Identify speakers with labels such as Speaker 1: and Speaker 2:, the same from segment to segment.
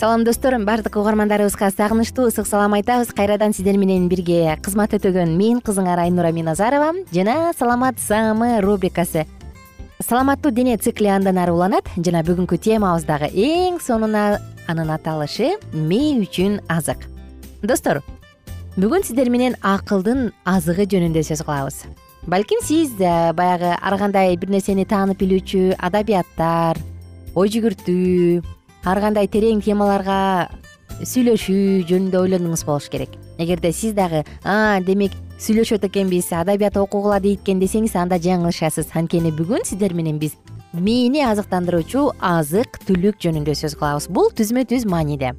Speaker 1: салам достор баардык угармандарыбызга сагынычтуу ысык салам айтабыз. Кайрадан сиздер менен бирге кызмат өтөгөн мен кызыңар айнура миназарова жана саламат саамы рубрикасы. Саламаттуу дене цикли андан ары уланат жана бүгүнкү темабыз дагы эң сонун анын аталышы мээ үчүн азык достор бүгүн сиздер менен акылдын азыгы жөнүндө сөз кылабыз. Балким сиз э, баягы ар кандай бир нерсени таанып билүүчү адабияттар ой жүгүртүү ар кандай терең темаларга сүйлөшүү жөнүндө ойлонуңуз болуш керек. Эгерде сиз дагы а демек сүйлөшөт экенбиз адабият окугула дейт экен десеңиз анда жаңылышасыз. Анткени бүгүн сиздер менен биз мээни азыктандыруучу азык түлүк жөнүндө сөз кылабыз. Бул түзмө түз мааниде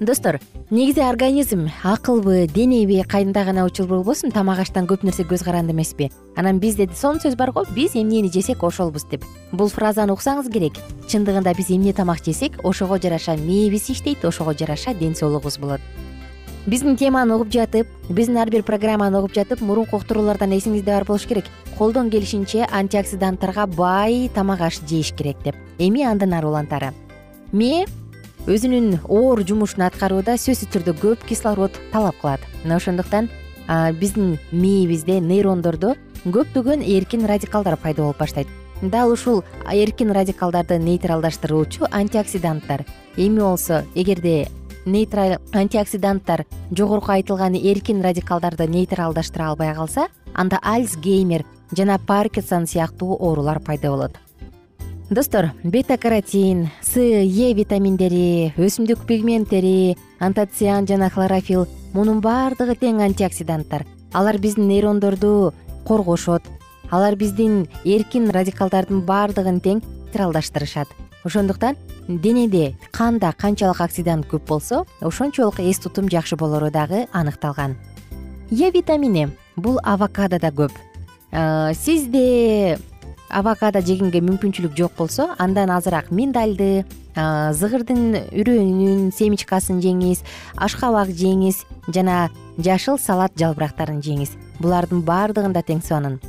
Speaker 1: достор негизи организм акылбы денеби кандай гана учур болбосун тамак аштан көп нерсе көз каранды эмеспи. Анан бизде сонун сөз бар го биз эмнени жесек ошолбуз деп. Бул фразаны уксаңыз керек. Чындыгында биз эмне тамак жесек ошого жараша мээбиз иштейт ошого жараша ден соолугубуз болот. Биздин теманы угуп жатып биздин ар бир программаны угуп жатып мурунку уктуруулардан эсиңизде бар болуш керек. Колдон келишинче антиоксиданттарга бай тамак аш жеш керек деп. Эми андан ары улантары. Мээ өзүнүн оор жумушун аткарууда сөзсүз түрдө көп кислород талап кылат. Мына ошондуктан биздин мээбизде нейрондордо көптөгөн эркин радикалдар пайда болуп баштайт. Дал ушул эркин радикалдарды нейтралдаштыруучу антиоксиданттар. Эми болсо эгерде антиоксиданттар жогорку айтылган эркин радикалдарды нейтралдаштыра албай калса анда альцгеймер жана паркинсон сыяктуу оорулар пайда болот достор бета каротин с е витаминдери өсүмдүк пигменттери антоциан жана хлорофилл мунун баардыгы тең антиоксиданттар. Алар биздин нейрондорду коргошот алар биздин эркин радикалдардын баардыгын тең нейтралдаштырышат ошондуктан денеде канда канчалык оксидант көп болсо ошончолук эс тутум жакшы болору дагы аныкталган. Е витамини бул авокадода көп. Сизде авокадо жегенге мүмкүнчүлүк жок болсо андан азыраак миндальды зыгырдын үрөөнүн семечкасын жеңиз ашкабак жеңиз жана жашыл салат жалбырактарын жеңиз. Булардын баардыгында тең сонун.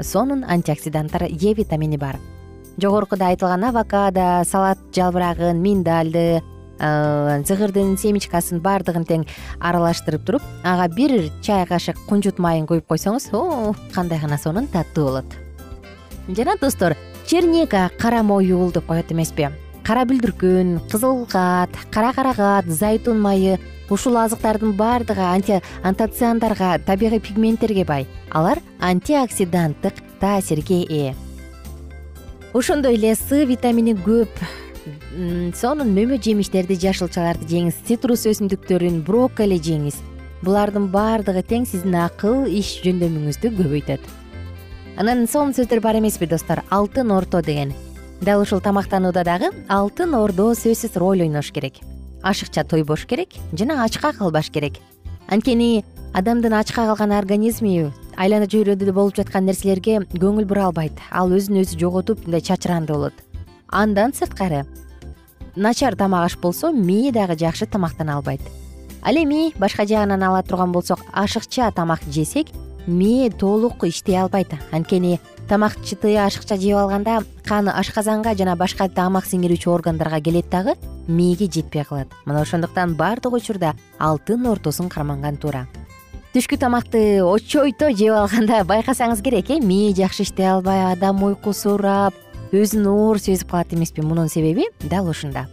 Speaker 1: Сонун антиоксиданттар е витамини бар. Жогоркуда айтылган авокадо салат жалбырагын миндальды зыгырдын семечкасын баардыгын тең аралаштырып туруп ага бир чай кашык кунжут майын куюп койсоңуз о кандай гана сонун таттуу болот жана достор черника кара моюл деп коет эмеспи. Кара бүлдүркүн кызыл кат кара карагат зайтун майы ушул азыктардын баардыгы антоциандарга табигый пигменттерге бай. Алар антиоксиданттык таасирге ээ. Ошондой эле с витамини көп. Сонун мөмө жемиштерди жашылчаларды жеңиз. Цитрус өсүмдүктөрүн брокколи жеңиз. Булардын баардыгы тең сиздин акыл иш жөндөмүңүздү көбөйтөт анан сонун сөздөр бар эмеспи достор? Алтын орто деген. Дал ушул тамактанууда дагы алтын ордо сөзсүз роль ойнош керек. Ашыкча тойбош керек жана ачка калбаш керек. Анткени адамдын ачка калган организми айлана чөйрөдө болуп жаткан нерселерге көңүл бура албайт ал өзүн өзү жоготуп мындай чачыранды болот. Андан сырткары начар тамак аш болсо мээ дагы жакшы тамактана албайт. Ал эми башка жагынан ала турган болсок ашыкча тамак жесек мээ толук иштей албайт. Анткени тамак чытыы ашыкча жеп алганда кан ашказанга жана башка тамак сиңирүүчү органдарга келет дагы мээге жетпей калат. Мына ошондуктан баардык учурда алтын ортосун карманган туура. Түшкү тамакты очойто жеп алганда байкасаңыз керек э? Мээ жакшы иштей албай адам уйкусурап өзүн оор сезип калат эмеспи. Мунун себеби дал ушунда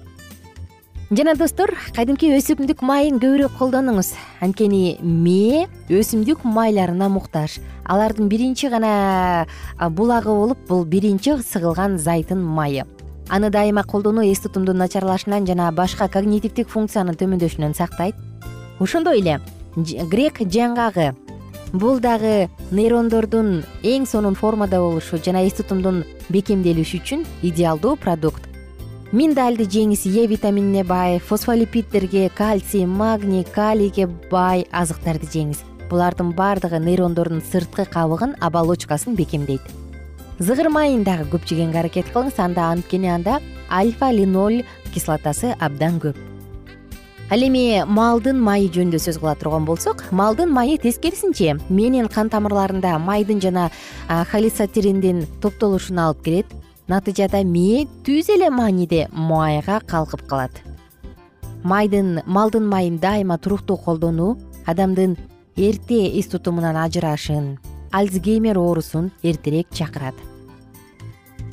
Speaker 1: жана достор кадимки өсүмдүк майын көбүрөөк колдонуңуз. Анткени мээ өсүмдүк майларына муктаж. Алардын биринчи гана булагы болуп бул биринчи сыгылган зайтын майы. Аны дайыма колдонуу эс тутумдун начарлашынан жана башка когнитивдик функциянын төмөндөшүнөн сактайт. Ошондой эле грек жаңгагы бул дагы нейрондордун эң сонун формада болушу жана эс тутумдун бекемделиши үчүн идеалдуу продукт миндальды жеңиз е витаминине бай фосфолипиддерге кальций магний калийге бай азыктарды жеңиз. Булардын баардыгы нейрондордун сырткы кабыгын оболочкасын бекемдейт. Зыгыр майын дагы көп жегенге аракет кылыңыз анда анткени анда альфа линоль кислотасы абдан көп. Ал эми малдын майы жөнүндө сөз кыла турган болсок малдын майы тескерисинче мээнин кан тамырларында майдын жана холесатериндин топтолушуна алып келет натыйжада мээ түз эле мааниде майга калкып калат. Майдын малдын майын дайыма туруктуу колдонуу адамдын эрте эс тутумунан ажырашын альцгеймер оорусун эртерээк чакырат.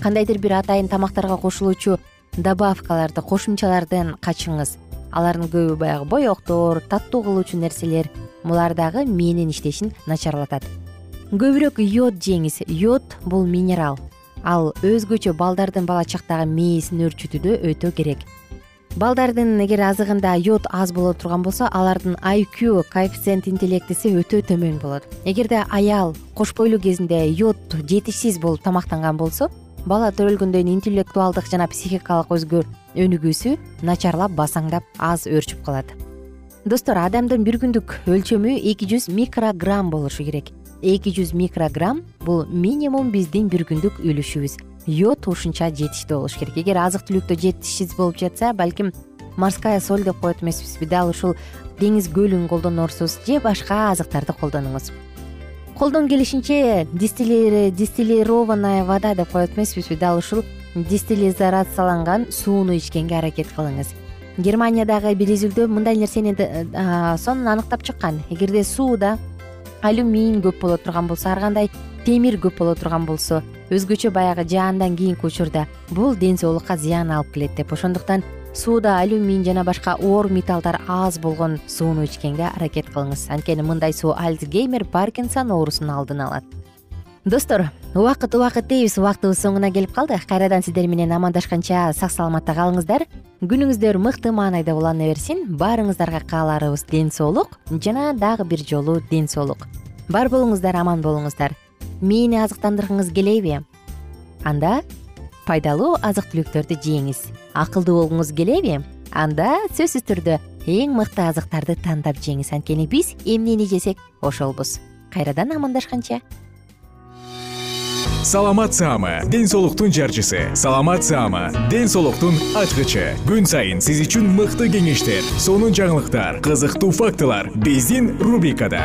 Speaker 1: Кандайдыр бир атайын тамактарга кошулуучу добавкаларды кошумчалардан качыңыз. Алардын көбү баягы боектор таттуу кылуучу нерселер булар дагы мээнин иштешин начарлатат. Көбүрөөк йод жеңиз. Йод бул минерал ал өзгөчө балдардын бала чактагы мээсин өөрчүтүүдө өтө керек. Балдардын эгер азыгында йод аз боло турган болсо алардын айкю коэффициент интеллектиси өтө төмөн болот. Эгерде аял кош бойлуу кезинде йод жетишсиз болуп тамактанган болсо бала төрөлгөндөн кийин интеллектуалдык жана психикалык өзгө өнүгүүсү начарлап басаңдап аз өөрчүп калат. Достор адамдын бир күндүк өлчөмү эки жүз микрограмм болушу керек. Эки жүз микрограмм бул минимум биздин бир күндүк үлүшүбүз йод ушунча жетиштүү болуш керек. Эгер азык түлүктө жетишсиз болуп жатса балким морская соль деп коет эмеспизби дал ушул деңиз көлүн колдонорсуз же башка азыктарды колдонуңуз колдон келишинче дистиллированная вода деп коет эмеспизби дал ушул дистиллизарацияланган сууну ичкенге аракет кылыңыз. Германиядагы бир изилдөө мындай нерсени сонун аныктап чыккан. Эгерде сууда алюмин көп боло турган болсо ар кандай темир көп боло турган болсо өзгөчө баягы жаандан кийинки учурда бул ден соолукка зыян алып келет деп. Ошондуктан сууда алюмин жана башка оор металлдар аз болгон сууну ичкенге аракет кылыңыз. Анткени мындай суу альцгеймер паркинсон оорусунун алдын алат. Достор убакыт убакыт дейбиз. Убактыбыз соңуна келип калды. Кайрадан сиздер менен амандашканча сак саламатта калыңыздар. Күнүңүздөр мыкты маанайда улана берсин баарыңыздарга кааларыбыз ден соолук жана дагы бир жолу ден соолук бар болуңуздар аман болуңуздар мээни азыктандыргыңыз келеби? Анда пайдалуу азык түлүктөрдү жеңиз. Акылдуу болгуңуз келеби? Анда сөзсүз түрдө эң мыкты азыктарды тандап жеңиз. Анткени биз эмнени жесек ошолбуз. Кайрадан амандашканча.
Speaker 2: Саламат саама ден соолуктун жарчысы. Саламат саама ден соолуктун ачкычы. Күн сайын сиз үчүн мыкты кеңештер сонун жаңылыктар кызыктуу фактылар. Биздин рубрикада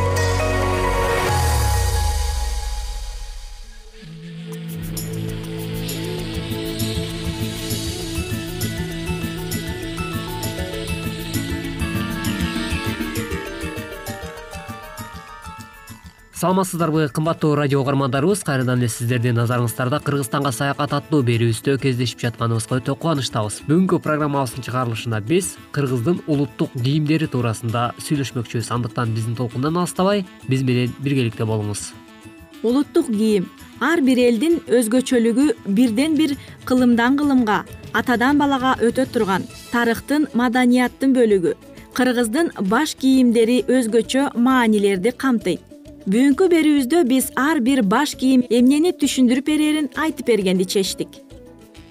Speaker 3: саламатсыздарбы кымбаттуу радио угармандарыбыз. Кайрадан эле сиздердин назарыңыздарда кыргызстанга саякат аттуу берүүбүздө кездешип жатканыбызга өтө кубанычтабыз. Бүгүнкү программабыздын чыгарылышында биз кыргыздын улуттук кийимдери туурасында сүйлөшмөкчүбүз. Андыктан биздин толкундан алыстабай биз менен биргеликте болуңуз.
Speaker 4: Улуттук кийим ар бир элдин өзгөчөлүгү бирден бир кылымдан кылымга атадан балага өтө турган тарыхтын маданияттын бөлүгү. Кыргыздын баш кийимдери өзгөчө маанилерди камтыйт бүгүнкү берүүбүздө биз ар бир баш кийим эмнени түшүндүрүп берэрин айтып бергенди чечтик.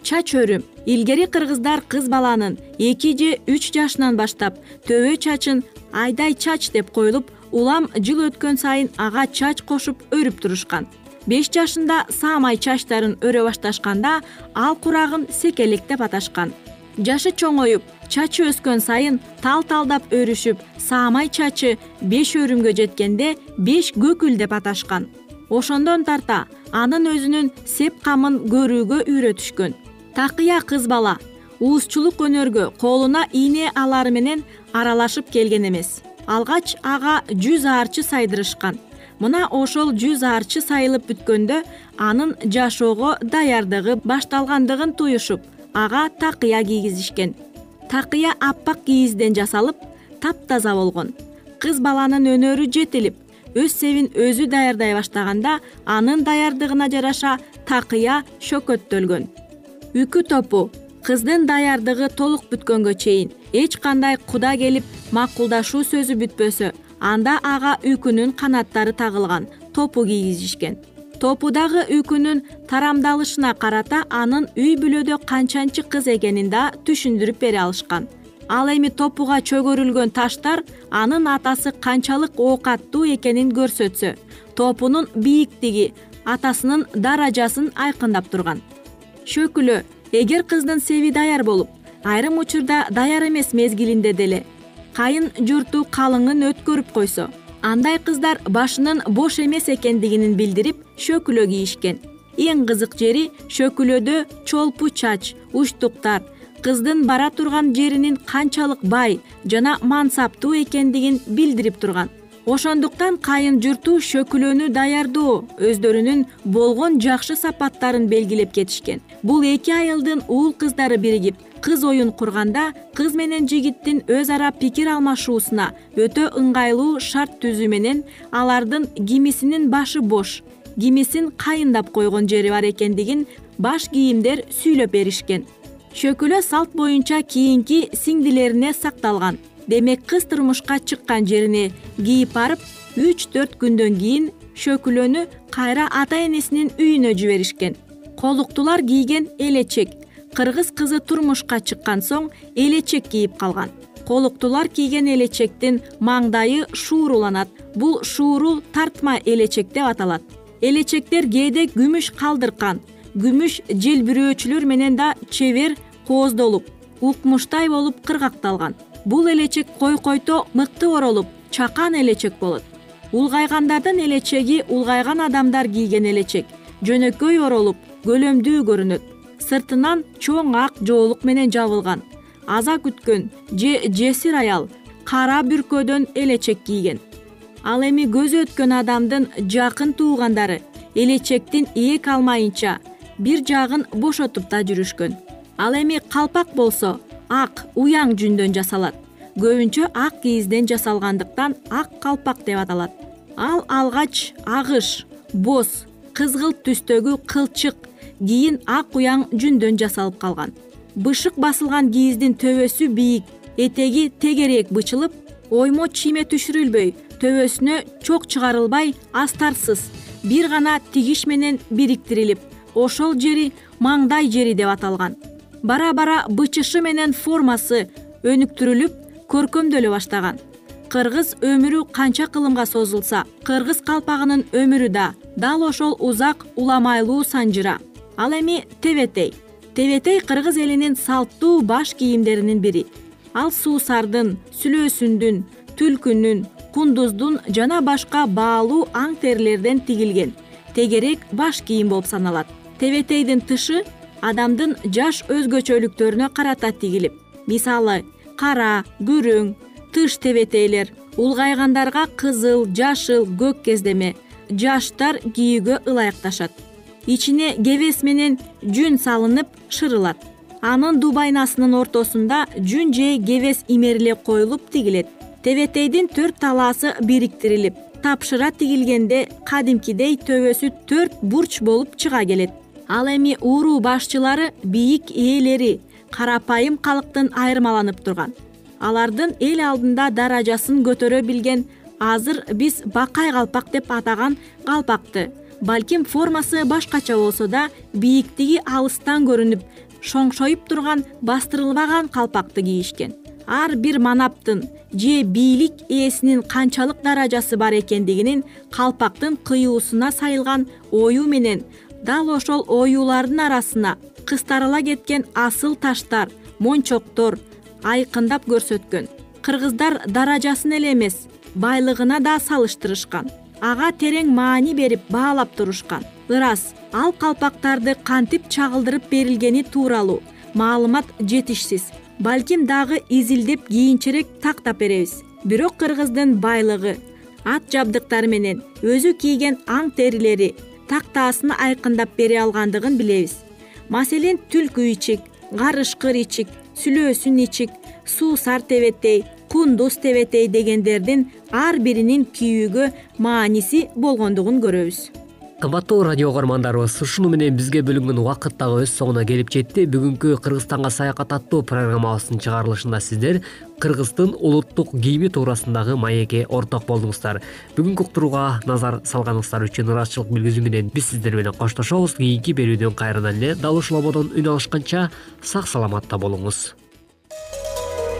Speaker 4: Чач өрүм илгери кыргыздар кыз баланын эки же үч жашынан баштап төбө чачын айдай чач деп коюлуп улам жыл өткөн сайын ага чач кошуп өрүп турушкан. Беш жашында саамай чачтарын өрө башташканда ал курагын секелек деп аташкан. Жашы чоңоюп чачы өскөн сайын тал талдап өрүшүп саамай чачы беш өрүмгө жеткенде беш көкүл деп аташкан. Ошондон тарта анын өзүнүн сеп камын көрүүгө үйрөтүшкөн такыя кыз бала уузчулук өнөргө колуна ийне алары менен аралашып келген эмес. Алгач ага жүз аарчы сайдырышкан. Мына ошол жүз аарчы сайылып бүткөндө анын жашоого даярдыгы башталгандыгын туюшуп ага такыя кийгизишкен такыя аппак кийизден жасалып таптаза болгон. Кыз баланын өнөрү жетилип өз себин өзү даярдай баштаганда анын даярдыгына жараша такыя шөкөттөлгөн. Үкү топу кыздын даярдыгы толук бүткөнгө чейин эч кандай куда келип макулдашуу сөзү бүтпөсө анда ага үкүнүн канаттары тагылган топу кийгизишкен топудагы үкүнүн тарамдалышына карата анын үй бүлөдө канчанчы кыз экенин да түшүндүрүп бере алышкан. Ал эми топуга чөгөрүлгөн таштар анын атасы канчалык оокаттуу экенин көрсөтсө топунун бийиктиги атасынын даражасын айкындап турган. Шөкүлө эгер кыздын себи даяр болуп айрым учурда даяр эмес мезгилинде деле кайын журту калыңын өткөрүп койсо андай кыздар башынын бош эмес экендигин билдирип шөкүлө кийишкен эң кызык жери шөкүлөдө чолпу чач учтуктар кыздын бара турган жеринин канчалык бай жана мансаптуу экендигин билдирип турган ошондуктан кайын журту шөкүлөнү даярдоо өздөрүнүн болгон жакшы сапаттарын белгилеп кетишкен. Бул эки айылдын уул кыздары биригип кыз оюн курганда кыз менен жигиттин өз ара пикир алмашуусуна өтө ыңгайлуу шарт түзүү менен алардын кимисинин башы бош кимисин кайындап койгон жери бар экендигин баш кийимдер сүйлөп беришкен. Шөкүлө салт боюнча кийинки сиңдилерине сакталган демек кыз турмушка чыккан жерине кийип барып үч төрт күндөн кийин шөкүлөнү кайра ата энесинин үйүнө жиберишкен. Колуктулар кийген элечек. Кыргыз кызы турмушка чыккан соң элечек кийип калган. Колуктулар кийген элечектин маңдайы шууруланат. Бул шуурул тартма элечек деп аталат. Элечектер кээде күмүш калдыркан. Күмүш желбирөөчүлөр менен да чебер кооздолуп укмуштай болуп кыргакталган бул элечек койкойто мыкты оролуп чакан элечек болот. Улгайгандардын элечеги улгайган адамдар кийген элечек. Жөнөкөй оролуп көлөмдүү көрүнөт. Сыртынан чоң ак жоолук менен жабылган. Аза күткөн же жесир аял кара бүркөдөн элечек кийген. Ал эми көзү өткөн адамдын жакын туугандары элечектин ээк алмайынча бир жагын бошотуп да жүрүшкөн. Ал эми калпак болсо ак уяң жүндөн жасалат. Көбүнчө ак кийизден жасалгандыктан ак калпак деп аталат. Ал алгач агыш боз кызгылт түстөгү кылчык кийин ак уяң жүндөн жасалып калган. Бышык басылган кийиздин төбөсү бийик этеги тегерээк бычылып оймо чийме түшүрүлбөй төбөсүнө чок чыгарылбай астарсыз бир гана тигиш менен бириктирилип ошол жери маңдай жери деп аталган бара бара бычышы менен формасы өнүктүрүлүп көркөмдөлө баштаган. Кыргыз өмүрү канча кылымга созулса кыргыз калпагынын өмүрү да дал ошол узак уламайлуу санжыра. Ал эми тебетей тебетей кыргыз элинин салттуу баш кийимдеринин бири. Ал суусардын сүлөөсүндүн түлкүнүн кундуздун жана башка баалуу аң терилерден тигилген тегерек баш кийим болуп саналат. Тебетейдин тышы адамдын жаш өзгөчөлүктөрүнө карата тигилип мисалы кара күрөң тыш тебетейлер улгайгандарга кызыл жашыл көк кездеме жаштар кийүүгө ылайыкташат. Ичине кебес менен жүн салынып шырылат. Анын дубайнасынын ортосунда жүн же кебес имериле коюлуп тигилет. Тебетейдин төрт талаасы бириктирилип тапшыра тигилгенде кадимкидей төбөсү төрт бурч болуп чыга келет ал эми ууруу башчылары бийик ээлери карапайым калктын айырмаланып турган. Алардын эл алдында даражасын көтөрө билген азыр биз бакай калпак деп атаган калпакты балким формасы башкача болсо да бийиктиги алыстан көрүнүп шоңшоюп турган бастырылбаган калпакты кийишкен. Ар бир манаптын же бийлик ээсинин канчалык даражасы бар экендигинин калпактын кыюусуна сайылган ою менен дал ошол оюулардын арасына кыстарыла кеткен асыл таштар мончоктор айкындап көрсөткөн. Кыргыздар даражасын эле эмес байлыгына да салыштырышкан. Ага терең маани берип баалап турушкан. Ырас ал калпактарды кантип чагылдырып берилгени тууралуу. Маалымат жетишсиз. Балким дагы изилдеп кийинчерээк тактап беребиз. Бирок кыргыздын байлыгы ат жабдыктары менен өзү кийген аң терилери тактаасын айкындап бере алгандыгын билебиз. Маселен түлкү ичик карышкыр ичик сүлөөсүн ичик суусар тебетей кундуз тебетей дегендердин ар биринин кийүүгө мааниси болгондугун көрөбүз
Speaker 3: кымбаттуу радио угармандарыбыз ушуну менен бизге бөлүнгөн убакыт дагы өз соңуна келип жетти. Бүгүнкү кыргызстанга саякат аттуу программабыздын чыгарылышында сиздер кыргыздын улуттук кийими туурасындагы маекке орток болдуңуздар. Бүгүнкү уктурууга назар салганыңыздар үчүн ыраазычылык билгизүү менен биз сиздер менен коштошобуз. Кийинки берүүдөн кайрадан эле дал ушул ободон үн алышканча сак саламатта болуңуз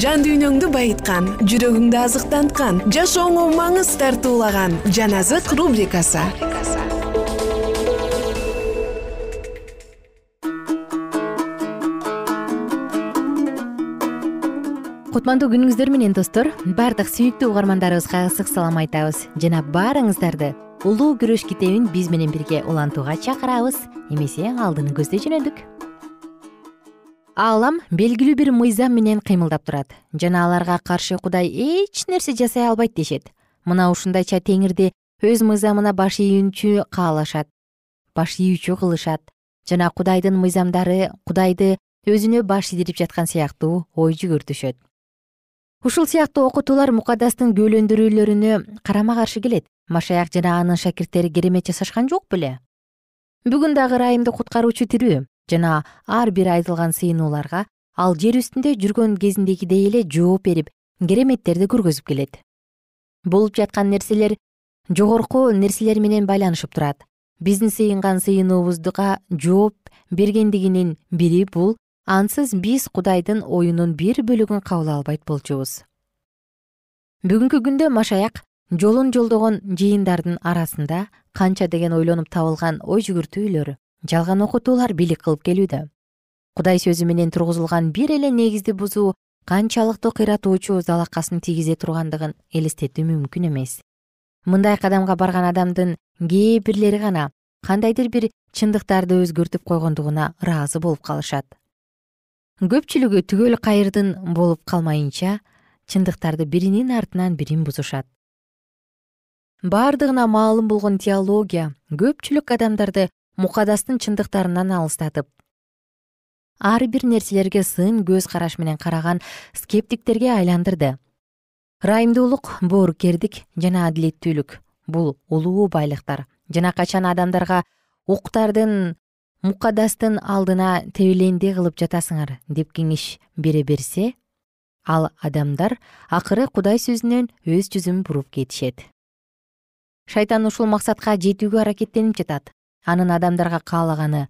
Speaker 5: жан дүйнөңдү байыткан жүрөгүңдү азыктанткан жашооңо маңыз тартуулаган жан азык рубрикасы.
Speaker 1: Кутмандуу күнүңүздөр менен достор баардык сүйүктүү угармандарыбызга ысык салам айтабыз. Жана баарыңыздарды улуу күрөш китебин биз менен бирге улантууга чакырабыз. Эмесе алдыны көздөй жөнөдүк аалам белгилүү бир мыйзам менен кыймылдап турат. Жана аларга каршы кудай эч нерсе жасай албайт дешет. Мына ушундайча теңирди өз мыйзамына баш ийүүчү каалашат баш ийүүчү кылышат. Жана кудайдын мыйзамдары кудайды өзүнө баш ийдирип жаткан сыяктуу ой жүгүртүшөт. Ушул сыяктуу окутуулар мукадастын күбөлөндүрүүлөрүнө карама каршы келет. Машаяк жана анын шакирттери керемет жасашкан жок беле. Бүгүн дагы ырайымды куткаруучу тирүү жана ар бир айтылган сыйынууларга ал жер үстүндө жүргөн кезиндегидей эле жооп берип кереметтерди көргөзүп келет. Болуп жаткан нерселер жогорку нерселер менен байланышып турат. Биздин сыйынган сыйынуубузга жооп бергендигинин бири бул ансыз биз кудайдын оюнун бир бөлүгүн кабыл албайт болчубуз. Бүгүнкү күндө машаяк жолун жолдогон жыйындардын арасында канча деген ойлонуп табылган ой жүгүртүүлөр жалган окутуулар бийлик кылып келүүдө. Кудай сөзү менен тургузулган бир эле негизди бузуу канчалыктуу кыйратуучу залакасын тийгизе тургандыгын элестетүү мүмкүн эмес. Мындай кадамга барган адамдын кээ бирлери гана кандайдыр бир чындыктарды өзгөртүп койгондугуна ыраазы болуп калышат. Көпчүлүгү түгөл кайырдын болуп калмайынча чындыктарды биринин артынан бирин бузушат. Баардыгына маалым болгон теология көпчүлүк адамдарды мукадастын чындыктарынан алыстатып. Ар бир нерселерге сын көз караш менен караган скептиктерге айландырды. Ырайымдуулук боорукердик жана адилеттүүлүк бул улуу байлыктар. Жана качан адамдарга уктардын мукадастын алдына тебеленди кылып жатасыңар деп кеңеш бере берсе ал адамдар акыры кудай сөзүнөн өз жүзүн буруп кетишет. Шайтан ушул максатка жетүүгө аракеттенип жатат анын адамдарга каалаганы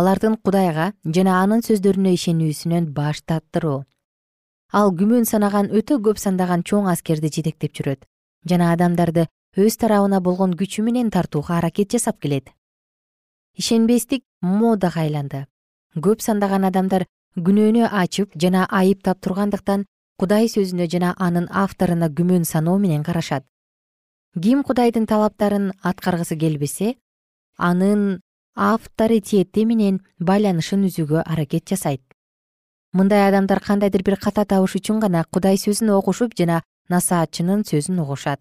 Speaker 1: алардын кудайга жана анын сөздөрүнө ишенүүсүнөн баш тартыруу ал күмөн санаган өтө көп сандаган чоң аскерди жетектеп жүрөт жана адамдарды өз тарабына болгон күчү менен тартууга аракет жасап келет. Ишенбестик модага айланды. Көп сандаган адамдар күнөөнү ачып жана айыптап тургандыктан кудай сөзүнө жана анын авторуна күмөн саноо менен карашат. Ким кудайдын талаптарын аткаргысы келбесе анын авторитети менен байланышын үзүүгө аракет жасайт. Мындай адамдар кандайдыр бир ката табыш үчүн гана кудай сөзүн окушуп жана насаатчынын сөзүн угушат.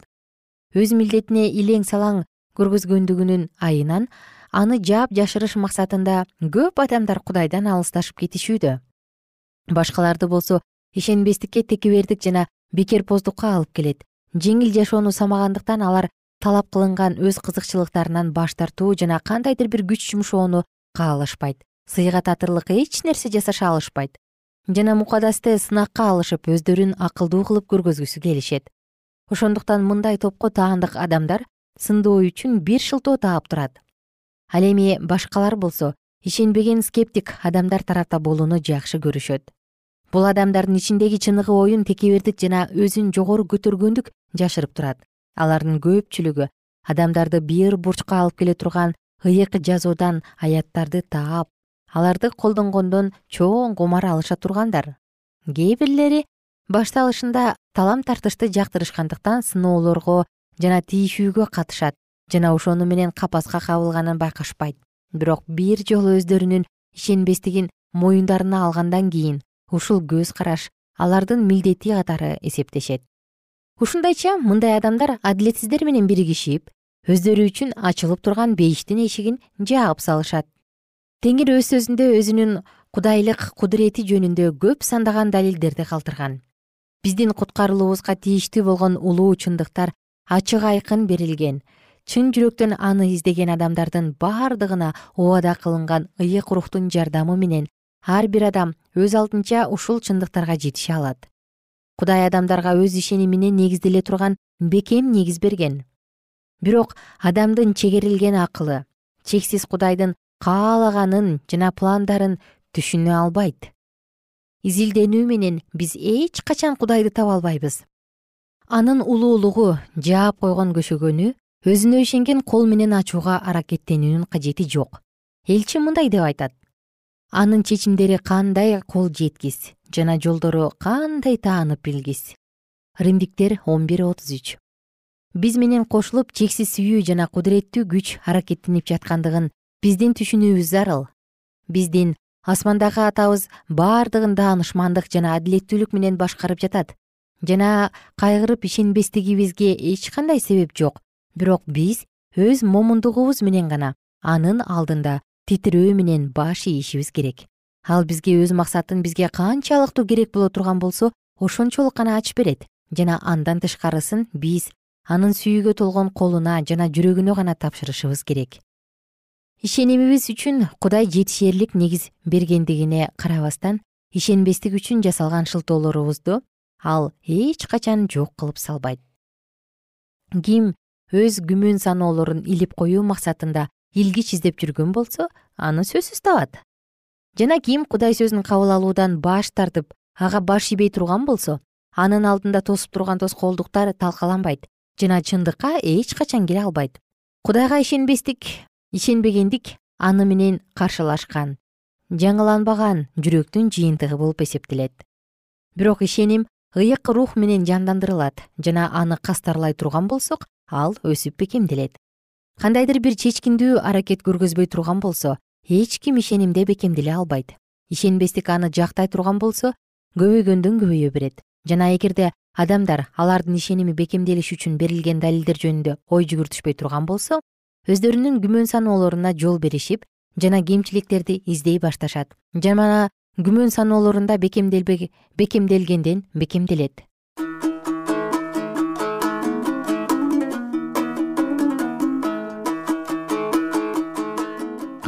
Speaker 1: Өз милдетине илең салаң көргөзгөндүгүнүн айынан аны жаап жашырыш максатында көп адамдар кудайдан алысташып кетишүүдө. Башкаларды болсо ишенбестикке текебердик жана бекерпоздукка алып келет. Жеңил жашоону самагандыктан алар талап кылынган өз кызыкчылыктарынан баш тартуу жана кандайдыр бир күч жумшоону каалашпайт. Сыйга татырлык эч нерсе жасаша алышпайт. Жана мукадасты сынакка алышып өздөрүн акылдуу кылып көргөзгүсү келишет. Ошондуктан мындай топко таандык адамдар сындоо үчүн бир шылтоо таап турат. Ал эми башкалар болсо ишенбеген скептик адамдар тарапта болууну жакшы көрүшөт. Бул адамдардын ичиндеги чыныгы оюн текебердик жана өзүн жогору көтөргөндүк жашырып турат алардын көпчүлүгү адамдарды бир бурчка алып келе турган ыйык жазуудан аяттарды таап аларды колдонгондон чоң кумар алыша тургандар. Кээ бирлери башталышында талам тартышты жактырышкандыктан сыноолорго жана тийишүүгө катышат жана ошону менен капаска кабылганын байкашпайт. Бирок бир жолу өздөрүнүн ишенбестигин моюндарына алгандан кийин ушул көз караш алардын милдети катары эсептешет ушундайча мындай адамдар адилетсиздер менен биригишип өздөрү үчүн ачылып турган бейиштин эшигин жаап салышат. Теңир өз сөзүндө өзүнүн кудайлык кудурети жөнүндө көп сандаган далилдерди калтырган. Биздин куткарылуубузга тийиштүү болгон улуу чындыктар ачык айкын берилген. Чын жүрөктөн аны издеген адамдардын бардыгына убада кылынган ыйык рухтун жардамы менен ар бир адам өз алдынча ушул чындыктарга жетише алат кудай адамдарга өз ишенимине негизделе турган бекем негиз берген. Бирок адамдын чегерилген акылы чексиз кудайдын каалаганын жана пландарын түшүнө албайт. Изилденүү менен биз эч качан кудайды таба албайбыз. Анын улуулугу жаап койгон көшөгөнү өзүнө ишенген кол менен ачууга аракеттенүүнүн кажети жок. Элчи мындай деп айтат. Анын чечимдери кандай кол жеткис жана жолдору кандай таанып билгис? Римдиктер он бир отуз үч. Биз менен кошулуп чексиз сүйүү жана кудуреттүү күч аракеттенип жаткандыгын биздин түшүнүүбүз зарыл. Биздин асмандагы атабыз баардыгын даанышмандык жана адилеттүүлүк менен башкарып жатат. Жана кайгырып ишенбестигибизге эч кандай себеп жок. Бирок биз өз момундугубуз менен гана анын алдында титирөө менен баш ийишибиз керек ал бизге өз максатын бизге канчалыктуу керек боло турган болсо ошончолук гана ачып берет. Жана андан тышкарысын биз анын сүйүүгө толгон колуна жана жүрөгүнө гана тапшырышыбыз керек. Ишенимибиз үчүн кудай жетишээрлик негиз бергендигине карабастан ишенбестик үчүн жасалган шылтоолорубузду ал эч качан жок кылып салбайт. Ким өз күмөн саноолорун илип коюу максатында илгич издеп жүргөн болсо аны сөзсүз табат жана ким кудай сөзүн кабыл алуудан баш тартып ага баш ийбей турган болсо анын алдында тосуп турган тоскоолдуктар талкаланбайт жана чындыкка эч качан келе албайт. Кудайга ишенбестик ишенбегендик аны менен каршылашкан жаңыланбаган жүрөктүн жыйынтыгы болуп эсептелет. Бирок ишеним ыйык рух менен жандандырылат жана аны кастарлай турган болсок ал өсүп бекемделет кандайдыр бир чечкиндүү аракет көргөзбөй турган болсо эч ким ишенимде бекемделе албайт. Ишенбестик аны жактай турган болсо көбөйгөндөн көбөйө берет. Жана эгерде адамдар алардын ишеними бекемделиш үчүн берилген далилдер жөнүндө ой жүгүртүшпөй турган болсо өздөрүнүн күмөн саноолоруна жол беришип жана кемчиликтерди издей башташат. Жана күмөн саноолорунда бекемделгенден бекемделет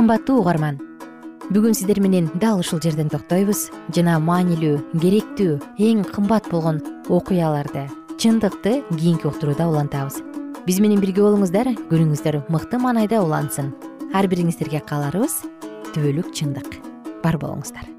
Speaker 1: кымбаттуу угарман. Бүгүн сиздер менен дал ушул жерден токтойбуз. Жана маанилүү керектүү эң кымбат болгон окуяларды чындыкты кийинки уктурууда улантабыз. Биз менен бирге болуңуздар күнүңүздөр мыкты маанайда улансын. Ар бириңиздерге кааларыбыз түбөлүк чындык. Бар болуңуздар